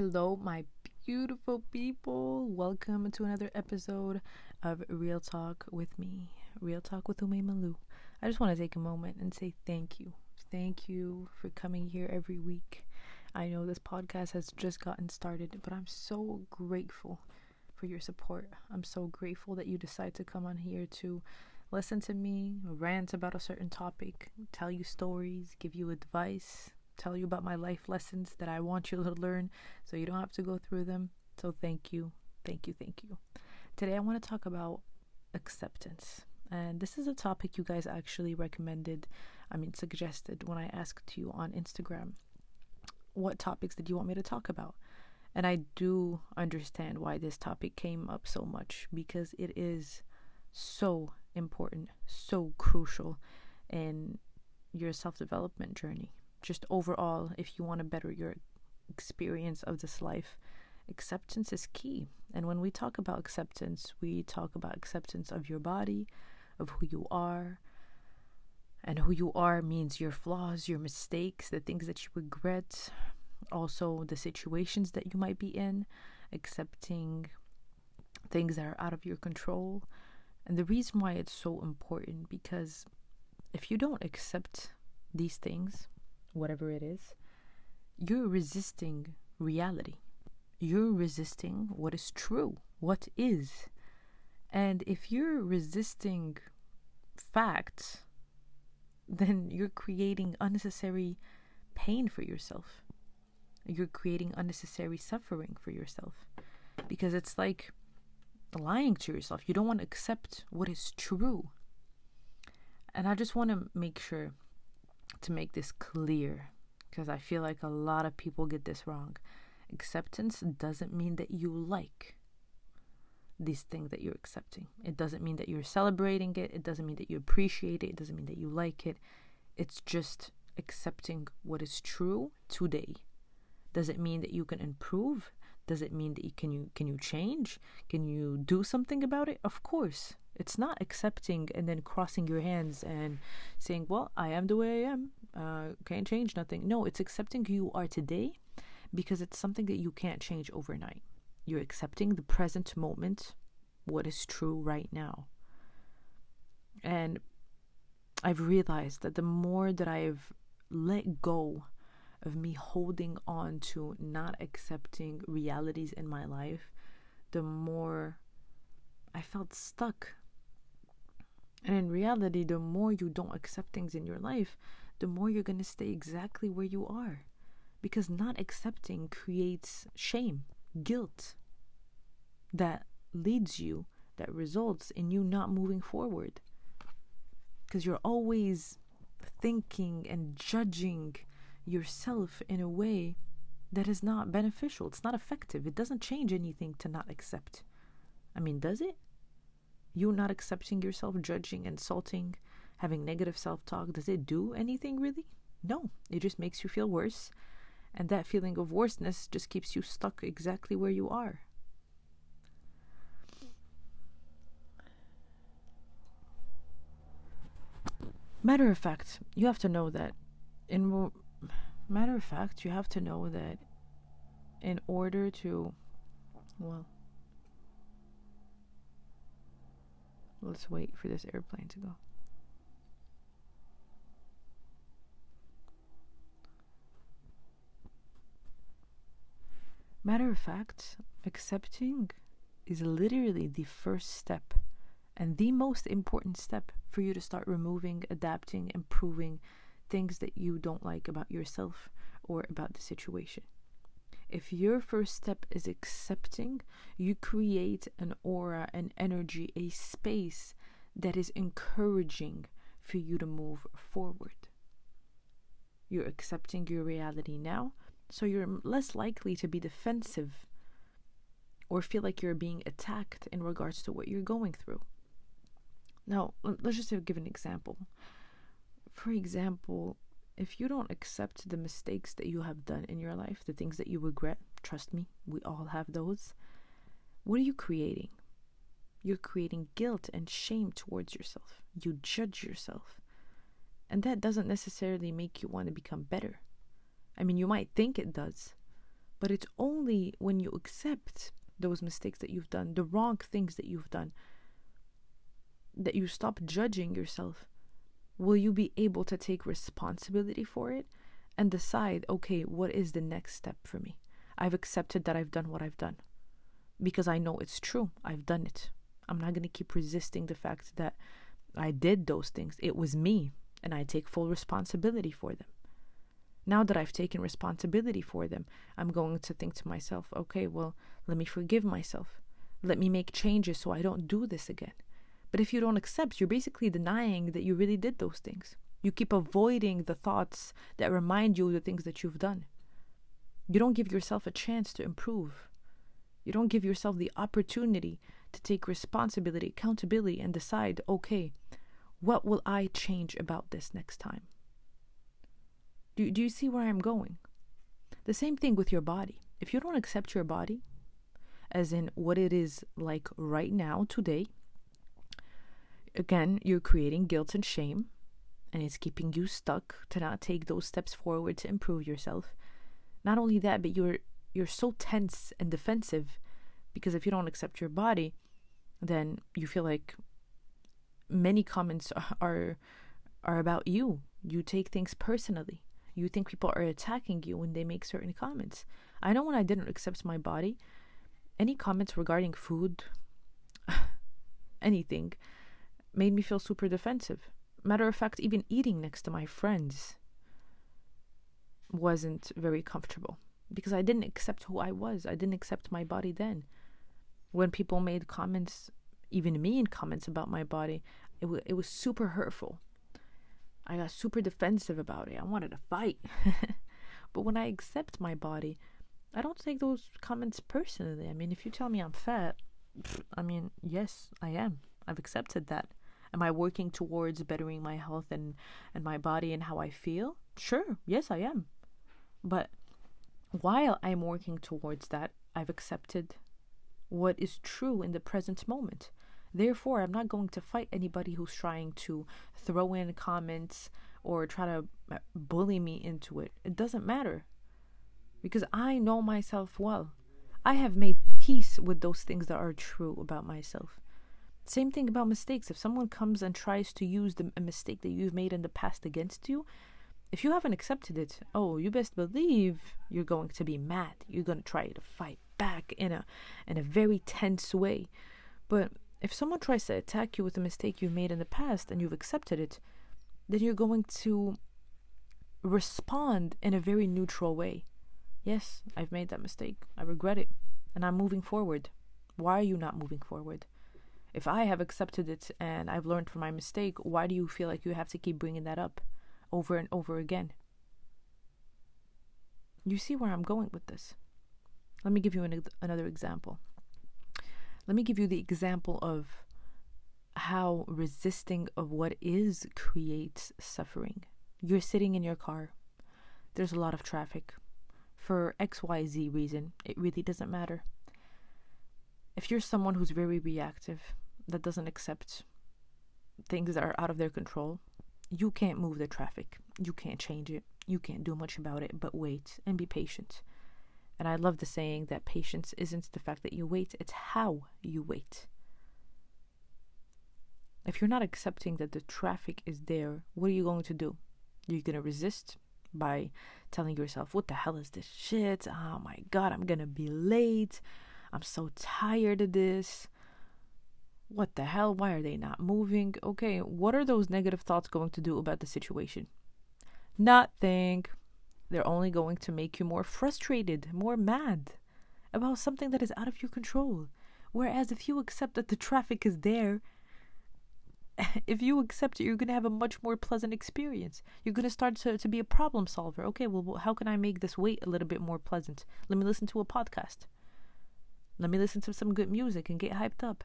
Hello, my beautiful people. Welcome to another episode of Real Talk with me, Real Talk with Ume Malu. I just want to take a moment and say thank you. Thank you for coming here every week. I know this podcast has just gotten started, but I'm so grateful for your support. I'm so grateful that you decide to come on here to listen to me rant about a certain topic, tell you stories, give you advice, tell you about my life lessons that I want you to learn so you don't have to go through them. So thank you, thank you, thank you. Today I want to talk about acceptance. And this is a topic you guys actually recommended, I mean, suggested when I asked you on Instagram what topics did you want me to talk about? And I do understand why this topic came up so much because it is so important, so crucial in your self development journey just overall, if you want to better your experience of this life, acceptance is key. And when we talk about acceptance, we talk about acceptance of your body, of who you are. And who you are means your flaws, your mistakes, the things that you regret, also the situations that you might be in, accepting things that are out of your control. And the reason why it's so important because if you don't accept these things, whatever it is, you're resisting reality. You're resisting what is true, what is. And if you're resisting facts, then you're creating unnecessary pain for yourself. You're creating unnecessary suffering for yourself. Because it's like lying to yourself. You don't want to accept what is true. And I just want to make sure to make this clear because I feel like a lot of people get this wrong. Acceptance doesn't mean that you like these things that you're accepting. It doesn't mean that you're celebrating it. It doesn't mean that you appreciate it. It doesn't mean that you like it. It's just accepting what is true today. Does it mean that you can improve? Does it mean that you can you can you change? Can you do something about it? Of course. It's not accepting and then crossing your hands and saying, "Well, I am the way I am. Uh, can't change nothing." No, it's accepting who you are today because it's something that you can't change overnight. You're accepting the present moment, what is true right now. And I've realized that the more that I've let go of me holding on to not accepting realities in my life, the more I felt stuck and in reality, the more you don't accept things in your life, the more you're going to stay exactly where you are. Because not accepting creates shame, guilt that leads you, that results in you not moving forward. Because you're always thinking and judging yourself in a way that is not beneficial. It's not effective. It doesn't change anything to not accept. I mean, does it? you not accepting yourself, judging, insulting, having negative self talk, does it do anything really? No, it just makes you feel worse. And that feeling of worseness just keeps you stuck exactly where you are. Matter of fact, you have to know that in matter of fact, you have to know that in order to well Let's wait for this airplane to go. Matter of fact, accepting is literally the first step and the most important step for you to start removing, adapting, improving things that you don't like about yourself or about the situation. If your first step is accepting, you create an aura, an energy, a space that is encouraging for you to move forward. You're accepting your reality now, so you're less likely to be defensive or feel like you're being attacked in regards to what you're going through. Now, let's just give an example. For example, if you don't accept the mistakes that you have done in your life, the things that you regret, trust me, we all have those, what are you creating? You're creating guilt and shame towards yourself. You judge yourself. And that doesn't necessarily make you want to become better. I mean, you might think it does, But it's only when you accept those mistakes that you've done, the wrong things that you've done, that you stop judging yourself, will you be able to take responsibility for it and decide, okay, what is the next step for me? I've accepted that I've done what I've done because I know it's true. I've done it. I'm not going to keep resisting the fact that I did those things. It was me, and I take full responsibility for them. Now that I've taken responsibility for them, I'm going to think to myself, okay, well, let me forgive myself. Let me make changes so I don't do this again. But if you don't accept, you're basically denying that you really did those things. You keep avoiding the thoughts that remind you of the things that you've done. You don't give yourself a chance to improve. You don't give yourself the opportunity to take responsibility, accountability, and decide, okay, what will I change about this next time? Do, do you see where I'm going? The same thing with your body. If you don't accept your body, as in what it is like right now, today, again, you're creating guilt and shame, and it's keeping you stuck to not take those steps forward to improve yourself. Not only that, but you're you're so tense and defensive because if you don't accept your body, then you feel like many comments are are about you. You take things personally you think people are attacking you when they make certain comments. I know when I didn't accept my body, any comments regarding food, anything, made me feel super defensive. Matter of fact, even eating next to my friends wasn't very comfortable because I didn't accept who I was. I didn't accept my body then. When people made comments, even mean comments about my body, it, w- it was super hurtful. I got super defensive about it. I wanted to fight. but when I accept my body, I don't take those comments personally. I mean, if you tell me I'm fat, I mean, yes, I am. I've accepted that. Am I working towards bettering my health and, and my body and how I feel? Sure, yes, I am. But while I'm working towards that, I've accepted what is true in the present moment. Therefore, I'm not going to fight anybody who's trying to throw in comments or try to uh, bully me into it. It doesn't matter because I know myself well. I have made peace with those things that are true about myself. Same thing about mistakes. If someone comes and tries to use the, a mistake that you've made in the past against you, if you haven't accepted it, oh, you best believe you're going to be mad. You're going to try to fight back in a in a very tense way. But if someone tries to attack you with a mistake you've made in the past and you've accepted it, then you're going to respond in a very neutral way. Yes, I've made that mistake. I regret it. And I'm moving forward. Why are you not moving forward? If I have accepted it and I've learned from my mistake, why do you feel like you have to keep bringing that up over and over again? You see where I'm going with this. Let me give you an, another example. Let me give you the example of how resisting of what is creates suffering. You're sitting in your car. There's a lot of traffic. For XYZ reason, it really doesn't matter. If you're someone who's very reactive, that doesn't accept things that are out of their control, you can't move the traffic. You can't change it. You can't do much about it but wait and be patient. And I love the saying that patience isn't the fact that you wait, it's how you wait. If you're not accepting that the traffic is there, what are you going to do? You're going to resist by telling yourself, What the hell is this shit? Oh my god, I'm going to be late. I'm so tired of this. What the hell? Why are they not moving? Okay, what are those negative thoughts going to do about the situation? Nothing they're only going to make you more frustrated, more mad about something that is out of your control. Whereas if you accept that the traffic is there, if you accept it, you're going to have a much more pleasant experience. You're going to start to, to be a problem solver. Okay, well, how can I make this wait a little bit more pleasant? Let me listen to a podcast. Let me listen to some good music and get hyped up.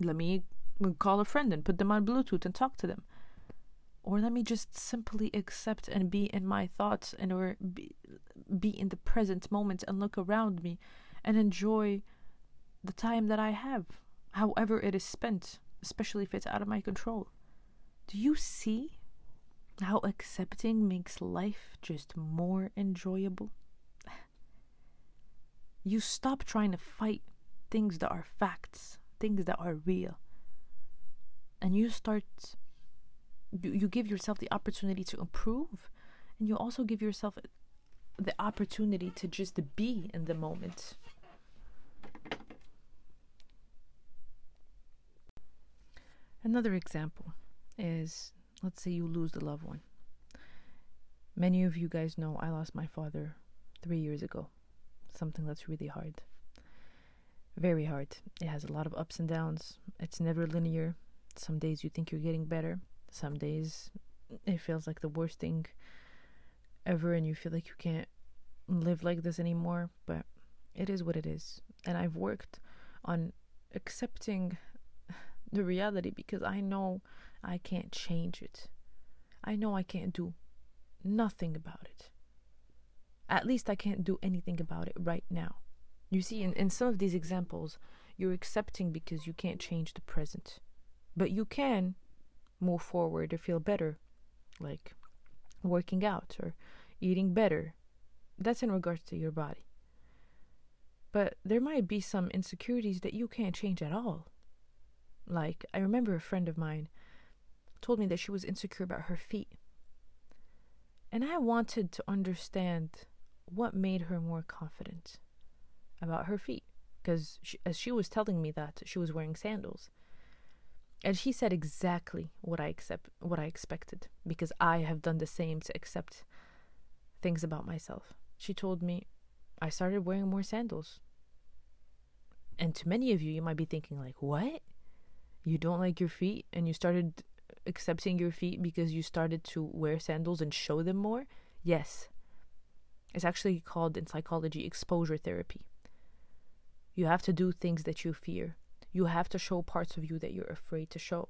Let me call a friend and put them on Bluetooth and talk to them or let me just simply accept and be in my thoughts and or be, be in the present moment and look around me and enjoy the time that I have, however it is spent, especially if it's out of my control. Do you see how accepting makes life just more enjoyable? You stop trying to fight things that are facts, things that are real. And you start, you, you give yourself the opportunity to improve, and you also give yourself the opportunity to just be in the moment. Another example is let's say you lose the loved one. Many of you guys know I lost my father three years ago. Something that's really hard. Very hard. It has a lot of ups and downs. It's never linear. Some days you think you're getting better. Some days it feels like the worst thing ever and you feel like you can't live like this anymore. But it is what it is. And I've worked on accepting the reality because I know I can't change it. I know I can't do nothing about it. At least I can't do anything about it right now. You see, in, in some of these examples, you're accepting because you can't change the present. But you can move forward or feel better, like working out or eating better. That's in regards to your body. But there might be some insecurities that you can't change at all. Like, I remember a friend of mine told me that she was insecure about her feet. And I wanted to understand what made her more confident about her feet. Because as she was telling me that, she was wearing sandals. And she said exactly what I accept, what I expected, because I have done the same to accept things about myself. She told me, I started wearing more sandals. And to many of you, you might be thinking, like, what? You don't like your feet and you started accepting your feet because you started to wear sandals and show them more? Yes. It's actually called in psychology exposure therapy. You have to do things that you fear. You have to show parts of you that you're afraid to show.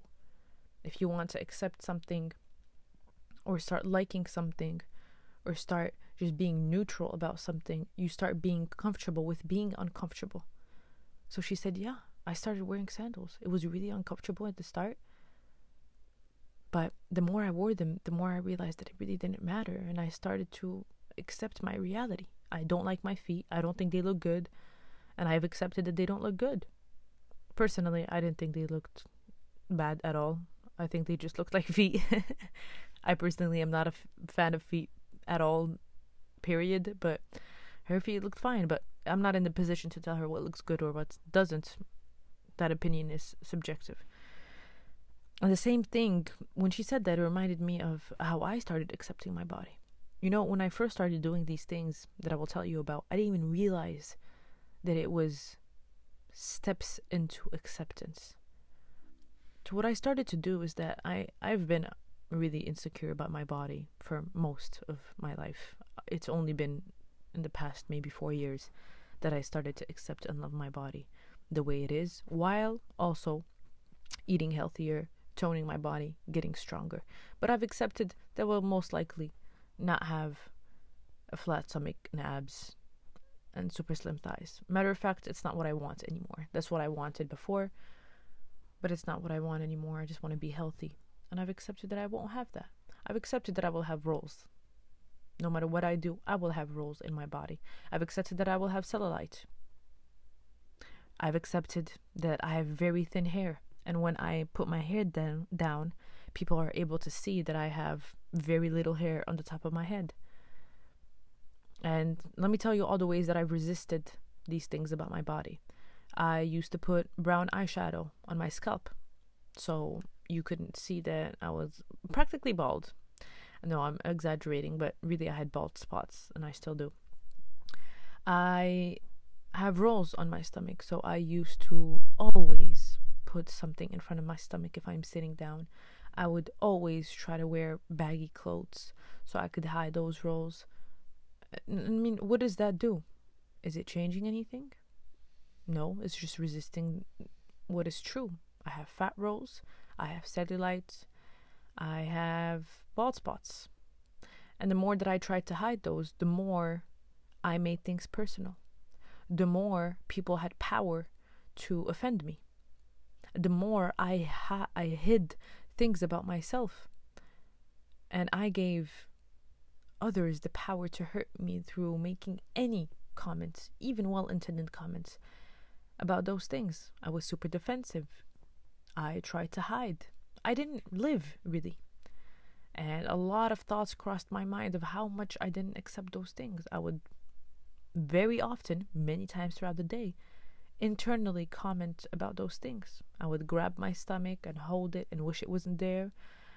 If you want to accept something or start liking something or start just being neutral about something, you start being comfortable with being uncomfortable. So she said, Yeah, I started wearing sandals. It was really uncomfortable at the start. But the more I wore them, the more I realized that it really didn't matter. And I started to accept my reality. I don't like my feet. I don't think they look good. And I've accepted that they don't look good. Personally, I didn't think they looked bad at all. I think they just looked like feet. I personally am not a f- fan of feet at all, period. But her feet looked fine. But I'm not in the position to tell her what looks good or what doesn't. That opinion is subjective. And the same thing, when she said that, it reminded me of how I started accepting my body. You know, when I first started doing these things that I will tell you about, I didn't even realize that it was steps into acceptance. So what I started to do is that I I've been really insecure about my body for most of my life. It's only been in the past maybe 4 years that I started to accept and love my body the way it is while also eating healthier toning my body, getting stronger. But I've accepted that we'll most likely not have a flat stomach and abs and super slim thighs. Matter of fact, it's not what I want anymore. That's what I wanted before, but it's not what I want anymore. I just want to be healthy. And I've accepted that I won't have that. I've accepted that I will have rolls. No matter what I do, I will have rolls in my body. I've accepted that I will have cellulite. I've accepted that I have very thin hair. And when I put my hair down, down, people are able to see that I have very little hair on the top of my head. And let me tell you all the ways that I've resisted these things about my body. I used to put brown eyeshadow on my scalp so you couldn't see that I was practically bald. No, I'm exaggerating, but really I had bald spots and I still do. I have rolls on my stomach, so I used to always put something in front of my stomach if I'm sitting down. I would always try to wear baggy clothes so I could hide those rolls. I mean, what does that do? Is it changing anything? No, it's just resisting what is true. I have fat rolls, I have cellulite, I have bald spots. And the more that I tried to hide those, the more I made things personal. The more people had power to offend me the more I ha- I hid things about myself. And I gave others the power to hurt me through making any comments, even well intended comments about those things. I was super defensive. I tried to hide. I didn't live really. And a lot of thoughts crossed my mind of how much I didn't accept those things. I would very often, many times throughout the day, internally comment about those things. I would grab my stomach and hold it and wish it wasn't there.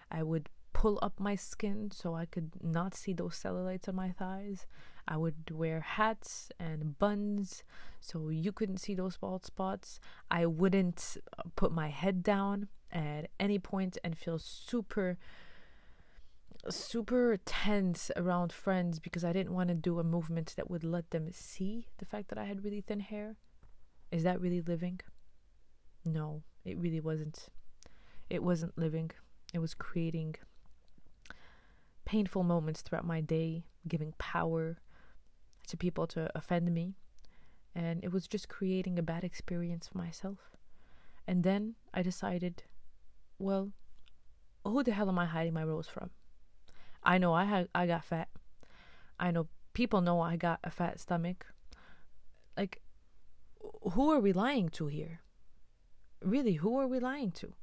I would pull up my skin so I could not see those cellulites on my thighs. I would wear hats and buns so you couldn't see those bald spots. I wouldn't uh, put my head down at any point and feel super super tense around friends because I didn't want to do a movement that would let them see the fact that I had really thin hair. Is that really living? No, it really wasn't. It wasn't living. It was creating painful moments throughout my day, giving power to people to offend me. And it was just creating a bad experience for myself. And then I decided, well, who the hell am I hiding my rose from? I know I had I got fat. I know people know I got a fat stomach. Like who are we lying to here? Really, who are we lying to?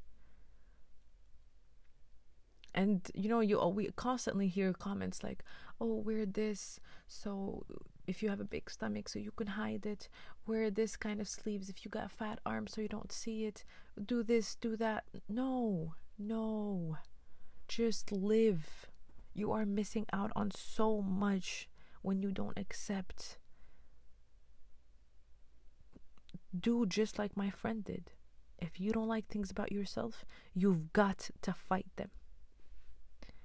And you know you we constantly hear comments like oh wear this so if you have a big stomach so you can hide it. Wear this kind of sleeves if you got fat arms so you don't see it. Do this do that. No no. Just live. You are missing out on so much when you don't accept. Do just like my friend did. If you don't like things about yourself you've got to fight them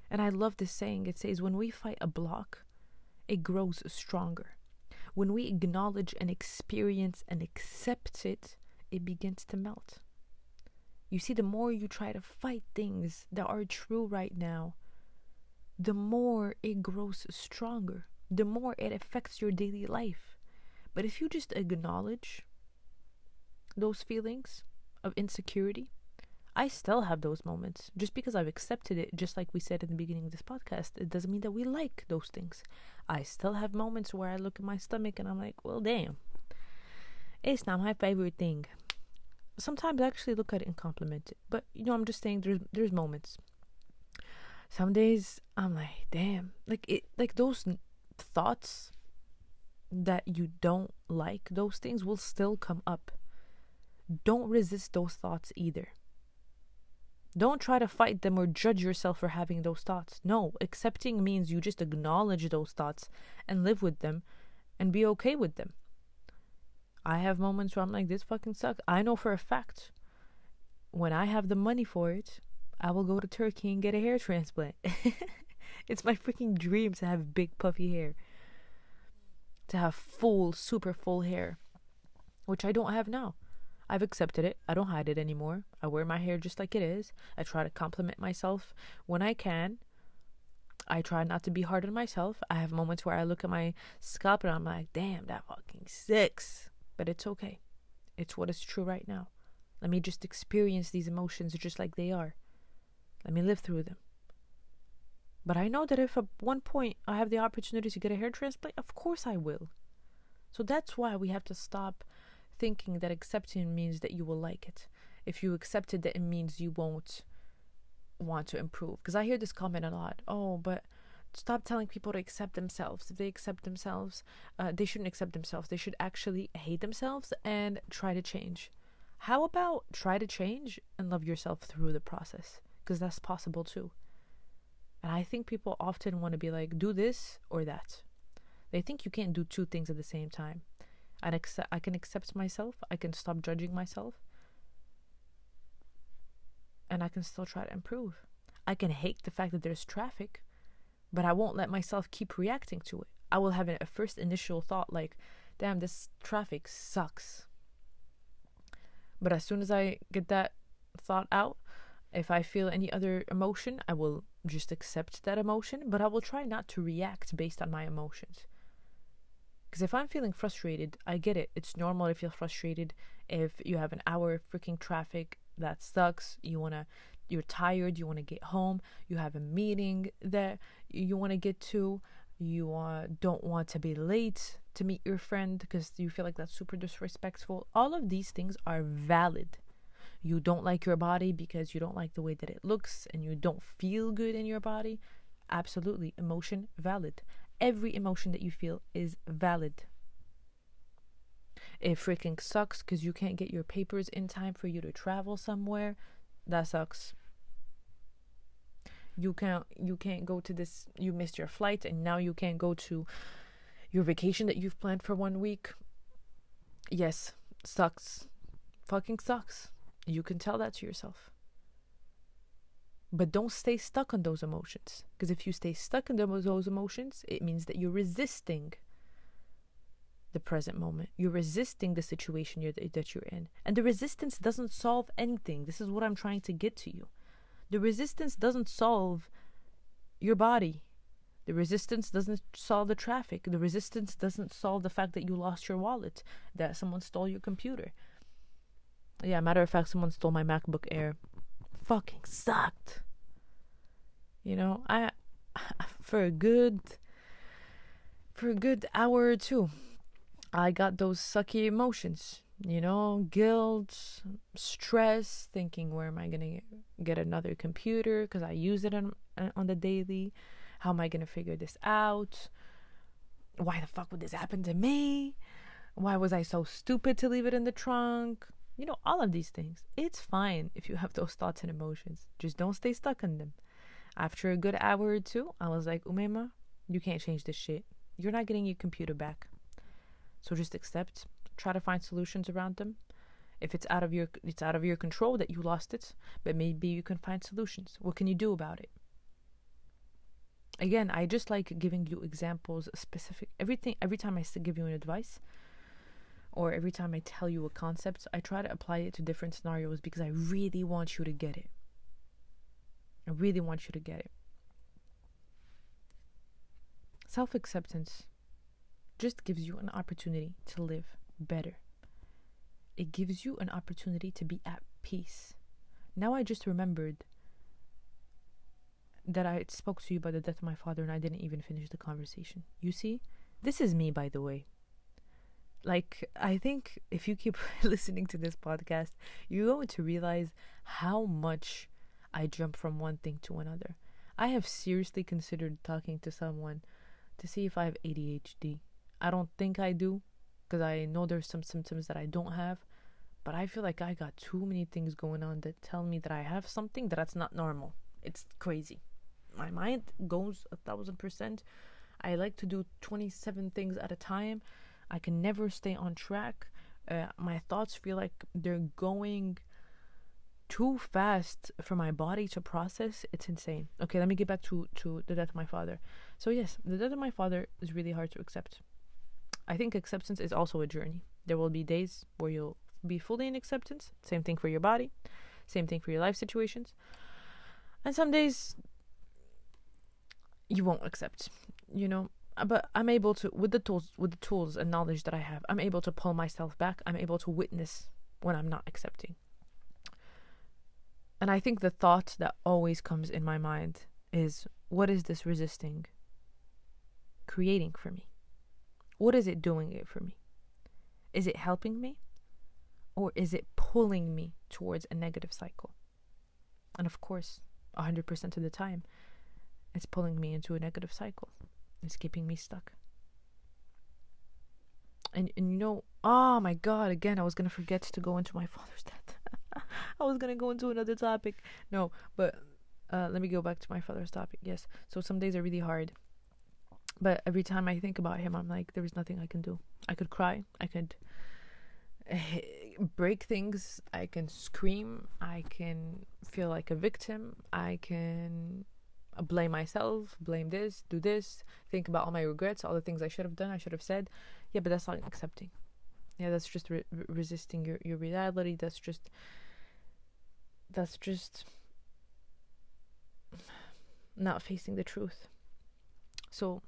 and I love this saying. It says, when we fight a block, it grows stronger. When we acknowledge and experience and accept it, it begins to melt. You see, the more you try to fight things that are true right now, the more it grows stronger, the more it affects your daily life. But if you just acknowledge those feelings of insecurity, I still have those moments. Just because I've accepted it, just like we said in the beginning of this podcast, it doesn't mean that we like those things. I still have moments where I look at my stomach and I'm like, well, damn, it's not my favorite thing. Sometimes I actually look at it and compliment it, but you know, I'm just saying there's there's moments. Some days I'm like, damn, like it, like those thoughts that you don't like, those things will still come up. Don't resist those thoughts either don't try to fight them or judge yourself for having those thoughts. No, accepting means you just acknowledge those thoughts and live with them and be okay with them. I have moments where I'm like, this fucking sucks. I know for a fact when I have the money for it, I will go to Turkey and get a hair transplant. it's my freaking dream to have big puffy hair, to have full, super full hair, which I don't have now. I've accepted it. I don't hide it anymore. I wear my hair just like it is. I try to compliment myself when I can. I try not to be hard on myself. I have moments where I look at my scalp and I'm like, damn, that fucking six. But it's okay. It's what is true right now. Let me just experience these emotions just like they are. Let me live through them. But I know that if at one point I have the opportunity to get a hair transplant, of course I will. So that's why we have to stop thinking that accepting means that you will like it. If you accept it, that it means you won't want to improve. Because I hear this comment a lot. Oh, but stop telling people to accept themselves. If they accept themselves, uh, they shouldn't accept themselves. They should actually hate themselves and try to change. How about try to change and love yourself through the process? Because that's possible too. And I think people often want to be like, do this or that. They think you can't do two things at the same time and accept I can accept myself, I can stop judging myself, and I can still try to improve. I can hate the fact that there's traffic, but I won't let myself keep reacting to it. I will have a first initial thought like, damn, this traffic sucks. But as soon as I get that thought out, if I feel any other emotion, I will just accept that emotion, but I will try not to react based on my emotions. Because if I'm feeling frustrated, I get it. It's normal to feel frustrated if you have an hour of freaking traffic that sucks. You want to, you're tired, you want to get home, you have a meeting that you want to get to, You uh, don't want to be late to meet your friend because you feel like that's super disrespectful. All of these things are valid. You don't like your body because you don't like the way that it looks and you don't feel good in your body. Absolutely. Emotion valid. Every emotion that you feel is valid. It freaking sucks because you can't get your papers in time for you to travel somewhere. That sucks. You can't you can't go to this you missed your flight and now you can't go to your vacation that you've planned for one week. Yes, sucks. Fucking sucks. You can tell that to yourself. But don't stay stuck on those emotions. Because if you stay stuck in those emotions, it means that you're resisting the present moment. You're resisting the situation you're, that you're in. And the resistance doesn't solve anything. This is what I'm trying to get to you. The resistance doesn't solve your body. The resistance doesn't solve the traffic. The resistance doesn't solve the fact that you lost your wallet, that someone stole your computer. Yeah, matter of fact, someone stole my MacBook Air. Fucking sucked. You know, I for a good for a good hour or two, I got those sucky emotions, you know, guilt, stress, thinking where am I to get another computer because I use it on, on the daily. How am I to figure this out? Why the fuck would this happen to me? Why was I so stupid to leave it in the trunk? You know, all of these things. It's fine if you have those thoughts and emotions. Just don't stay stuck in them. After a good hour or two, I was like, Umema, you can't change this shit. You're not getting your computer back. So just accept, try to find solutions around them. If it's out of your it's out of your control that you lost it, but maybe you can find solutions. What can you do about it? Again, I just like giving you examples, specific everything every time I give you an advice or every time I tell you a concept, I try to apply it to different scenarios because I really want you to get it. I really want you to get it. Self acceptance just gives you an opportunity to live better. It gives you an opportunity to be at peace. Now I just remembered that I spoke to you about the death of my father and I didn't even finish the conversation. You see, this is me, by the way. Like, I think if you keep listening to this podcast, you're going to realize how much I jump from one thing to another. I have seriously considered talking to someone to see if I have ADHD. I don't think I do because I know there's some symptoms that I don't have, but I feel like I got too many things going on that tell me that I have something that's not normal. It's crazy. My mind goes a thousand percent. I like to do 27 things at a time. I can never stay on track. Uh, my thoughts feel like they're going too fast for my body to process. It's insane. Okay, let me get back to to the death of my father. So yes, the death of my father is really hard to accept. I think acceptance is also a journey. There will be days where you'll be fully in acceptance. Same thing for your body. Same thing for your life situations. And some days you won't accept. You know, but I'm able to with the tools with the tools and knowledge that I have, I'm able to pull myself back. I'm able to witness when I'm not accepting. And I think the thought that always comes in my mind is what is this resisting creating for me? What is it doing it for me? Is it helping me? Or is it pulling me towards a negative cycle? And of course, 100% of the time, it's pulling me into a negative cycle. It's keeping me stuck. And, and you know, oh my god, again, I was to forget to go into my father's death. I was gonna go into another topic. No, but uh, let me go back to my father's topic. Yes. So some days are really hard. But every time I think about him, I'm like, there is nothing I can do. I could cry. I could break things. I can scream. I can feel like a victim. I can blame myself, blame this, do this, think about all my regrets, all the things I should have done, I should have said. Yeah, but that's not accepting. Yeah, that's just re- resisting your, your reality. That's just that's just not facing the truth. So,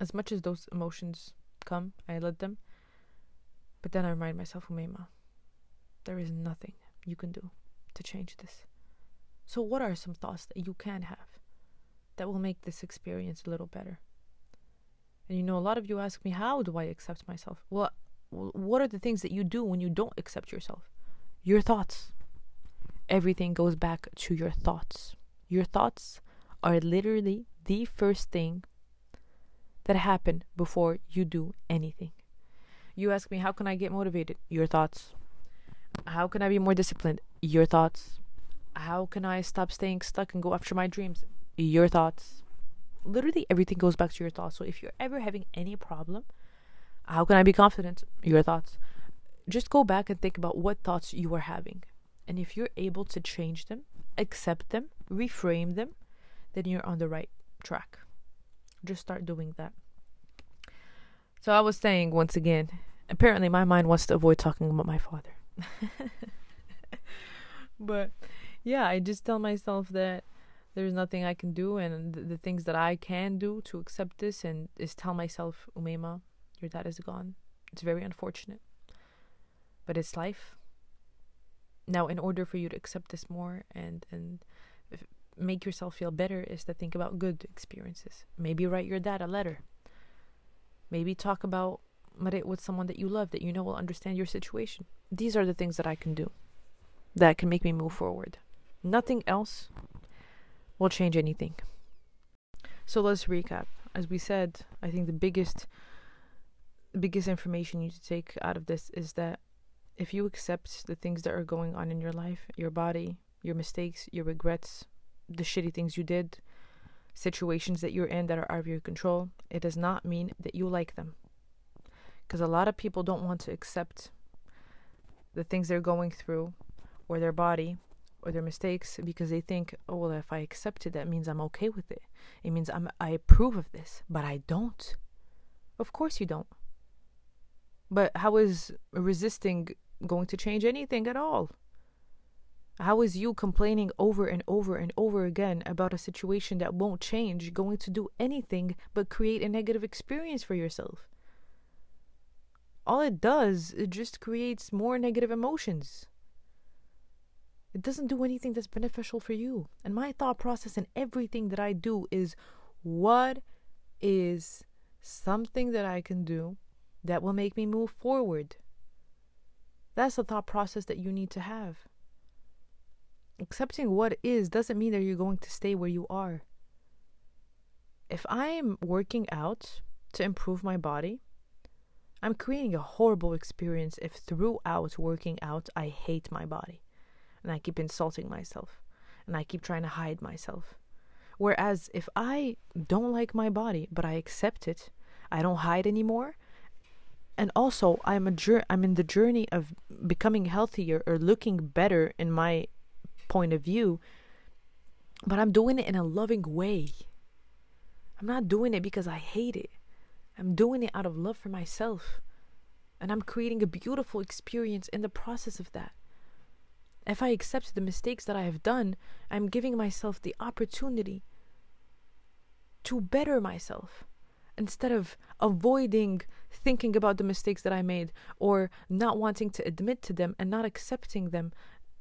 as much as those emotions come, I let them. But then I remind myself, Umema, there is nothing you can do to change this. So, what are some thoughts that you can have that will make this experience a little better? And you know, a lot of you ask me, how do I accept myself? Well, what are the things that you do when you don't accept yourself? Your thoughts. Everything goes back to your thoughts. Your thoughts are literally the first thing that happen before you do anything. You ask me, how can I get motivated? Your thoughts. How can I be more disciplined? Your thoughts. How can I stop staying stuck and go after my dreams? Your thoughts. Literally everything goes back to your thoughts. So if you're ever having any problem, how can I be confident? Your thoughts. Just go back and think about what thoughts you are having. And if you're able to change them, accept them, reframe them, then you're on the right track. Just start doing that. So I was saying once again, apparently my mind wants to avoid talking about my father. but yeah, I just tell myself that there's nothing I can do, and the, things that I can do to accept this and is tell myself, Umema, your dad is gone. It's very unfortunate, but it's life. Now, in order for you to accept this more and and make yourself feel better, is to think about good experiences. Maybe write your dad a letter. Maybe talk about it with someone that you love that you know will understand your situation. These are the things that I can do that can make me move forward. Nothing else will change anything. So let's recap. As we said, I think the biggest biggest information you need to take out of this is that if you accept the things that are going on in your life, your body, your mistakes, your regrets, the shitty things you did, situations that you're in that are out of your control, it does not mean that you like them. Because a lot of people don't want to accept the things they're going through or their body or their mistakes because they think, oh, well, if I accept it, that means I'm okay with it. It means I'm, I approve of this, but I don't. Of course you don't. But how is resisting going to change anything at all? How is you complaining over and over and over again about a situation that won't change going to do anything but create a negative experience for yourself? All it does, it just creates more negative emotions. It doesn't do anything that's beneficial for you. And my thought process in everything that I do is what is something that I can do that will make me move forward? That's the thought process that you need to have. Accepting what is doesn't mean that you're going to stay where you are. If I'm working out to improve my body, I'm creating a horrible experience if throughout working out I hate my body and I keep insulting myself and I keep trying to hide myself. Whereas if I don't like my body but I accept it, I don't hide anymore. And also I'm a jour- I'm in the journey of becoming healthier or looking better in my point of view, but I'm doing it in a loving way. I'm not doing it because I hate it. I'm doing it out of love for myself. And I'm creating a beautiful experience in the process of that. If I accept the mistakes that I have done, I'm giving myself the opportunity to better myself instead of avoiding thinking about the mistakes that I made or not wanting to admit to them and not accepting them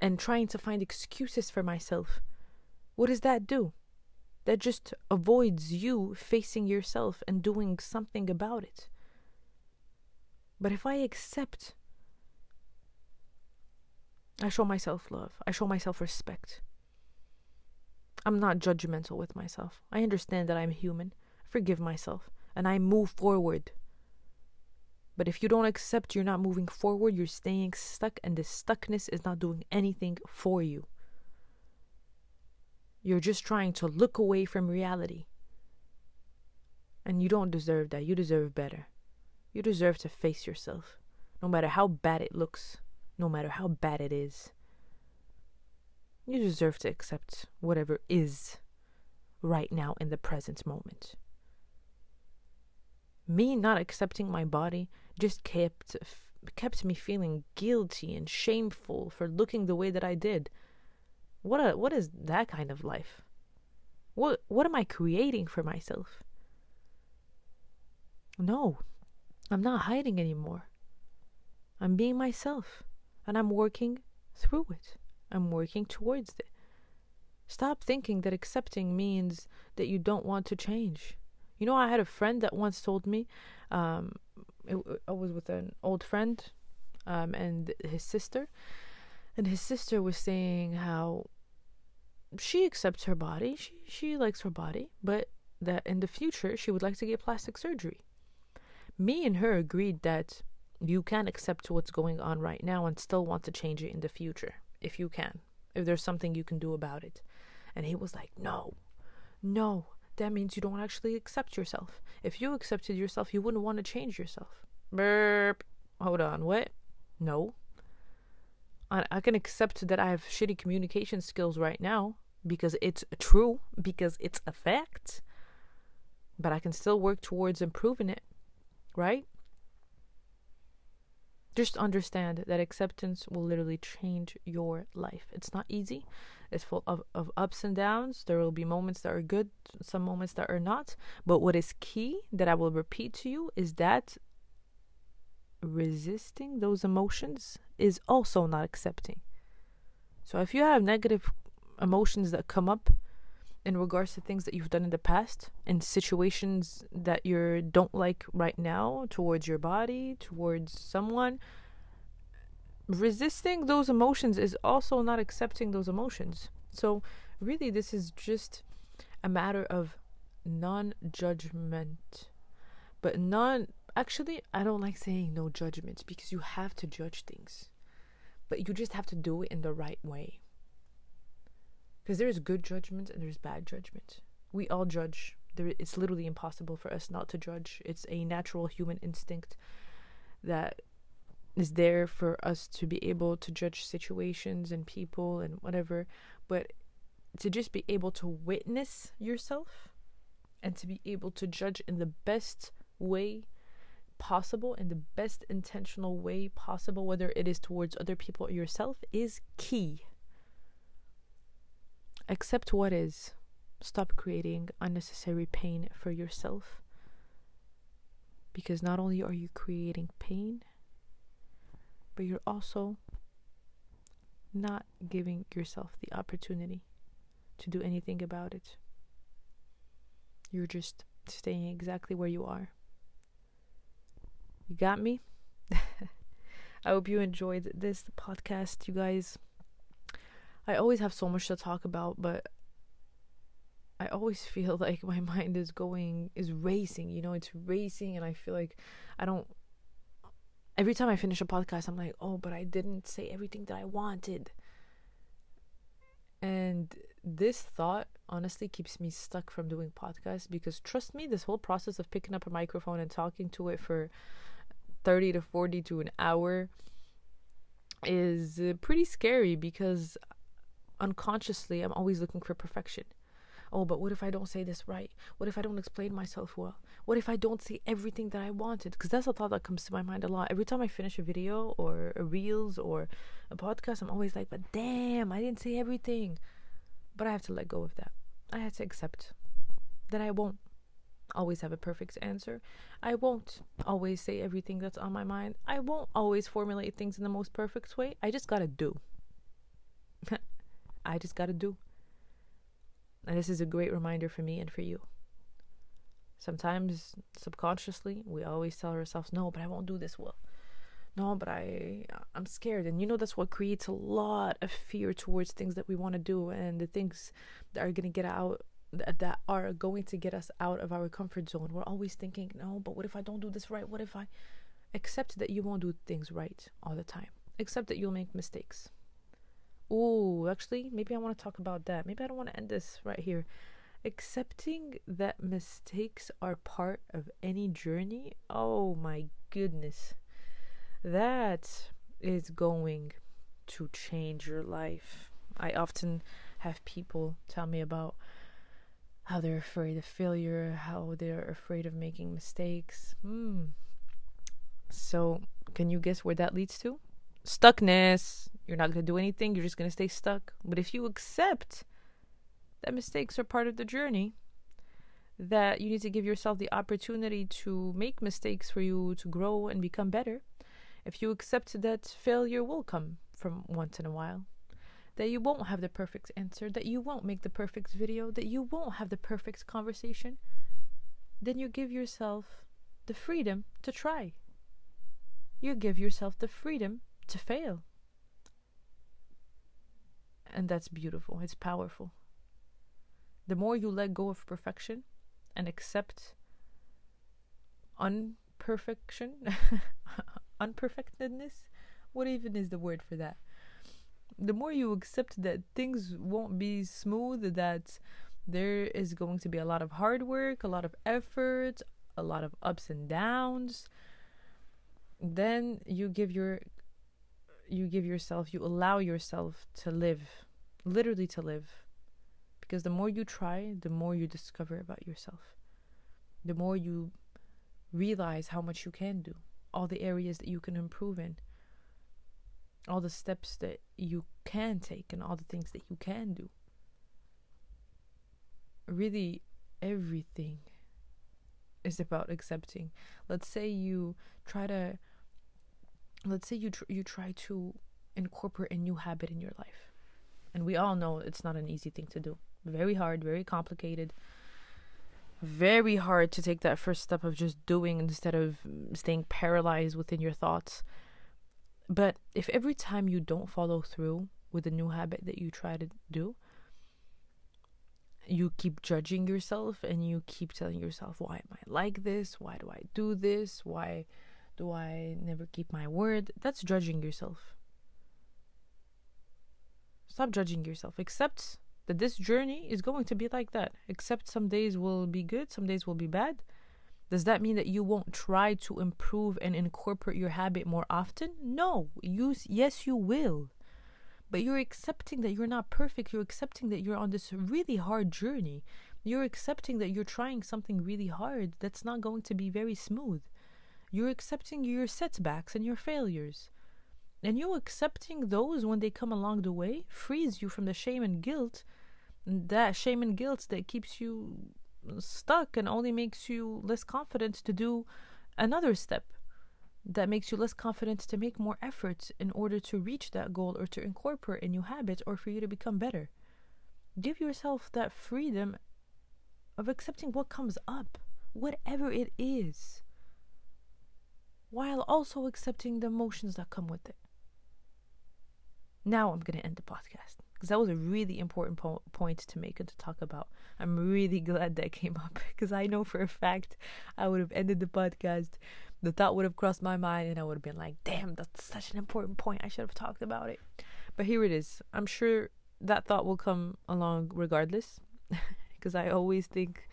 and trying to find excuses for myself, what does that do? That just avoids you facing yourself and doing something about it. But if I accept, I show myself love, I show myself respect. I'm not judgmental with myself. I understand that I'm human, I forgive myself, and I move forward. But if you don't accept you're not moving forward, you're staying stuck, and the stuckness is not doing anything for you. You're just trying to look away from reality. And you don't deserve that. You deserve better. You deserve to face yourself, no matter how bad it looks, no matter how bad it is. You deserve to accept whatever is right now in the present moment. Me not accepting my body just kept kept me feeling guilty and shameful for looking the way that I did. What a what is that kind of life? What what am I creating for myself? No. I'm not hiding anymore. I'm being myself and I'm working through it. I'm working towards it. Stop thinking that accepting means that you don't want to change. You know, I had a friend that once told me, um, it, I was with an old friend, um, and his sister, and his sister was saying how she accepts her body, she she likes her body, but that in the future she would like to get plastic surgery. Me and her agreed that you can accept what's going on right now and still want to change it in the future if you can, if there's something you can do about it. And he was like, No, no, that means you don't actually accept yourself. If you accepted yourself, you wouldn't want to change yourself. Burp. Hold on, what? No. I, I can accept that I have shitty communication skills right now because it's true, because it's a fact. But I can still work towards improving it, right? Just understand that acceptance will literally change your life. It's not easy. It's full of, of ups and downs. There will be moments that are good, some moments that are not. But what is key that I will repeat to you is that resisting those emotions is also not accepting. So if you have negative emotions that come up in regards to things that you've done in the past in situations that you don't like right now towards your body, towards someone, resisting those emotions is also not accepting those emotions. So, really, this is just a matter of non judgment. But non, actually, I don't like saying no judgment because you have to judge things. But you just have to do it in the right way. Because there's good judgment and there's bad judgment. We all judge. There, it's literally impossible for us not to judge. It's a natural human instinct that is there for us to be able to judge situations and people and whatever. But to just be able to witness yourself and to be able to judge in the best way possible, in the best intentional way possible, whether it is towards other people or yourself, is key. Accept what is. Stop creating unnecessary pain for yourself. Because not only are you creating pain, but you're also not giving yourself the opportunity to do anything about it. You're just staying exactly where you are. You got me? I hope you enjoyed this podcast, you guys. I always have so much to talk about, but I always feel like my mind is going is racing, you know, it's racing and I feel like I don't every time I finish a podcast I'm like, "Oh, but I didn't say everything that I wanted." And this thought honestly keeps me stuck from doing podcasts because trust me, this whole process of picking up a microphone and talking to it for 30 to 40 to an hour is uh, pretty scary because unconsciously I'm always looking for perfection. Oh, but what if I don't say this right? What if I don't explain myself well? What if I don't say everything that I wanted? Because that's a thought that comes to my mind a lot. Every time I finish a video or a reels or a podcast, I'm always like, but damn, I didn't say everything. But I have to let go of that. I have to accept that I won't always have a perfect answer. I won't always say everything that's on my mind. I won't always formulate things in the most perfect way. I just gotta do. I just got to do. And this is a great reminder for me and for you. Sometimes subconsciously, we always tell ourselves, "No, but I won't do this well." No, but I I'm scared. And you know that's what creates a lot of fear towards things that we want to do and the things that are going to get out that are going to get us out of our comfort zone. We're always thinking, "No, but what if I don't do this right? What if I accept that you won't do things right all the time? Accept that you'll make mistakes." Oh, actually, maybe I want to talk about that. Maybe I don't want to end this right here. Accepting that mistakes are part of any journey. Oh my goodness. That is going to change your life. I often have people tell me about how they're afraid of failure, how they're afraid of making mistakes. Hmm. So, can you guess where that leads to? Stuckness. You're not going to do anything, you're just going to stay stuck. But if you accept that mistakes are part of the journey, that you need to give yourself the opportunity to make mistakes for you to grow and become better, if you accept that failure will come from once in a while, that you won't have the perfect answer, that you won't make the perfect video, that you won't have the perfect conversation, then you give yourself the freedom to try. You give yourself the freedom to fail. And that's beautiful. It's powerful. The more you let go of perfection and accept unperfection, unperfectedness, what even is the word for that? The more you accept that things won't be smooth, that there is going to be a lot of hard work, a lot of effort, a lot of ups and downs, then you give your you give yourself, you allow yourself to live, literally to live. Because the more you try, the more you discover about yourself. The more you realize how much you can do, all the areas that you can improve in, all the steps that you can take, and all the things that you can do. Really, everything is about accepting. Let's say you try to let's say you tr- you try to incorporate a new habit in your life. And we all know it's not an easy thing to do. Very hard, very complicated. Very hard to take that first step of just doing instead of staying paralyzed within your thoughts. But if every time you don't follow through with a new habit that you try to do, you keep judging yourself and you keep telling yourself, why am I like this? Why do I do this? Why do I never keep my word? That's judging yourself. Stop judging yourself. Accept that this journey is going to be like that. Accept some days will be good, some days will be bad. Does that mean that you won't try to improve and incorporate your habit more often? No. You yes you will. But you're accepting that you're not perfect. You're accepting that you're on this really hard journey. You're accepting that you're trying something really hard that's not going to be very smooth. You're accepting your setbacks and your failures. And you accepting those when they come along the way frees you from the shame and guilt. That shame and guilt that keeps you stuck and only makes you less confident to do another step. That makes you less confident to make more efforts in order to reach that goal or to incorporate a new habit or for you to become better. Give yourself that freedom of accepting what comes up, whatever it is while also accepting the emotions that come with it. Now I'm going to end the podcast because that was a really important po- point to make and to talk about. I'm really glad that came up because I know for a fact I would have ended the podcast. The thought would have crossed my mind and I would have been like, damn, that's such an important point. I should have talked about it. But here it is. I'm sure that thought will come along regardless because I always think,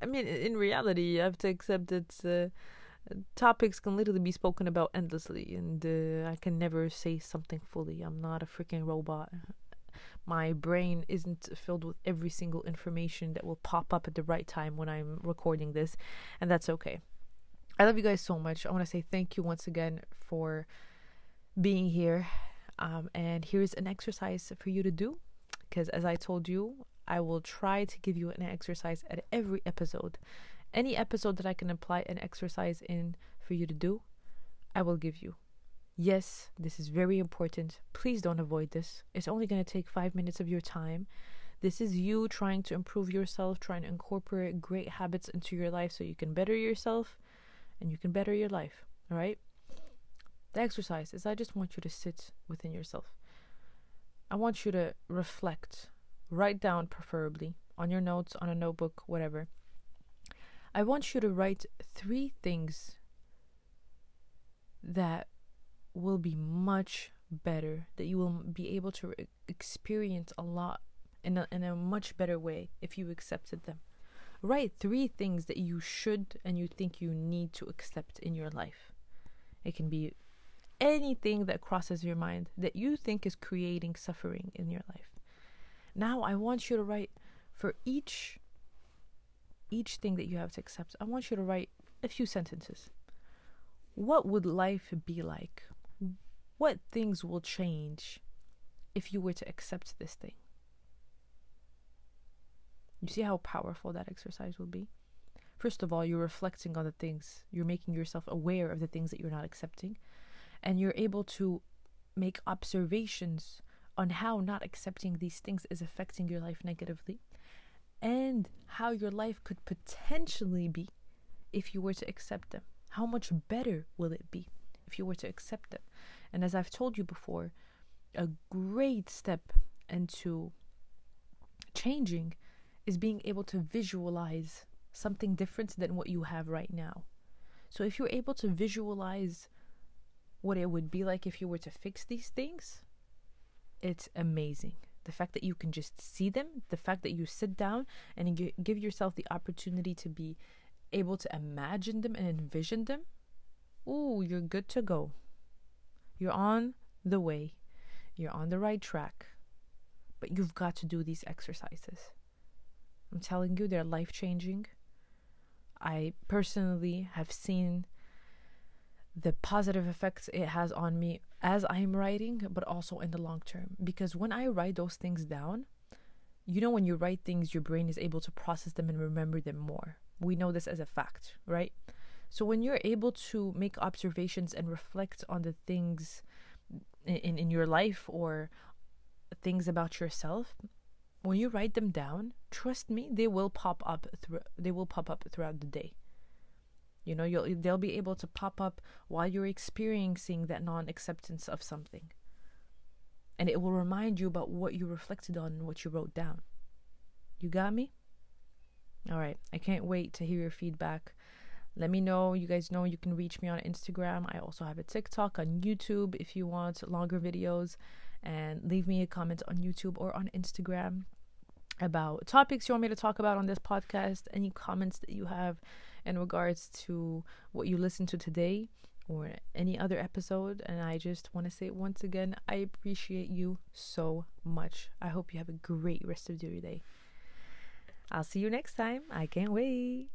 I mean, in reality, you have to accept that. Uh, topics can literally be spoken about endlessly and uh, i can never say something fully. I'm not a freaking robot. My brain isn't filled with every single information that will pop up at the right time when i'm recording this and that's okay. I love you guys so much. I want to say thank you once again for being here. Um, and here's an exercise for you to do because as i told you i will try to give you an exercise at every episode any episode that I can apply an exercise in for you to do, I will give you. Yes, this is very important. Please don't avoid this. It's only going to take five minutes of your time. This is you trying to improve yourself, trying to incorporate great habits into your life so you can better yourself and you can better your life. All right? The exercise is I just want you to sit within yourself. I want you to reflect, write down, preferably, on your notes, on a notebook, whatever I want you to write three things that will be much better, that you will be able to experience a lot in a, in a much better way if you accepted them. Write three things that you should and you think you need to accept in your life. It can be anything that crosses your mind that you think is creating suffering in your life. Now, I want you to write for each each thing that you have to accept, I want you to write a few sentences. What would life be like? What things will change if you were to accept this thing? You see how powerful that exercise will be? First of all, you're reflecting on the things, you're making yourself aware of the things that you're not accepting, and you're able to make observations on how not accepting these things is affecting your life negatively and how your life could potentially be if you were to accept them. How much better will it be if you were to accept them? And as I've told you before, a great step into changing is being able to visualize something different than what you have right now. So if you're able to visualize what it would be like if you were to fix these things, it's amazing. The fact that you can just see them, the fact that you sit down and give yourself the opportunity to be able to imagine them and envision them, ooh, you're good to go. You're on the way. You're on the right track. But you've got to do these exercises. I'm telling you, they're life changing. I personally have seen the positive effects it has on me as I'm writing, but also in the long term. Because when I write those things down, you know, when you write things, your brain is able to process them and remember them more. We know this as a fact, right? So when you're able to make observations and reflect on the things in, in your life or things about yourself, when you write them down, trust me, they will pop up through they will pop up throughout the day. You know, you'll they'll be able to pop up while you're experiencing that non-acceptance of something. And it will remind you about what you reflected on and what you wrote down. You got me? All right. I can't wait to hear your feedback. Let me know. You guys know you can reach me on Instagram. I also have a TikTok on YouTube if you want longer videos. And leave me a comment on YouTube or on Instagram about topics you want me to talk about on this podcast, any comments that you have in regards to what you listen to today or any other episode. And I just want to say once again, I appreciate you so much. I hope you have a great rest of your day. I'll see you next time. I can't wait.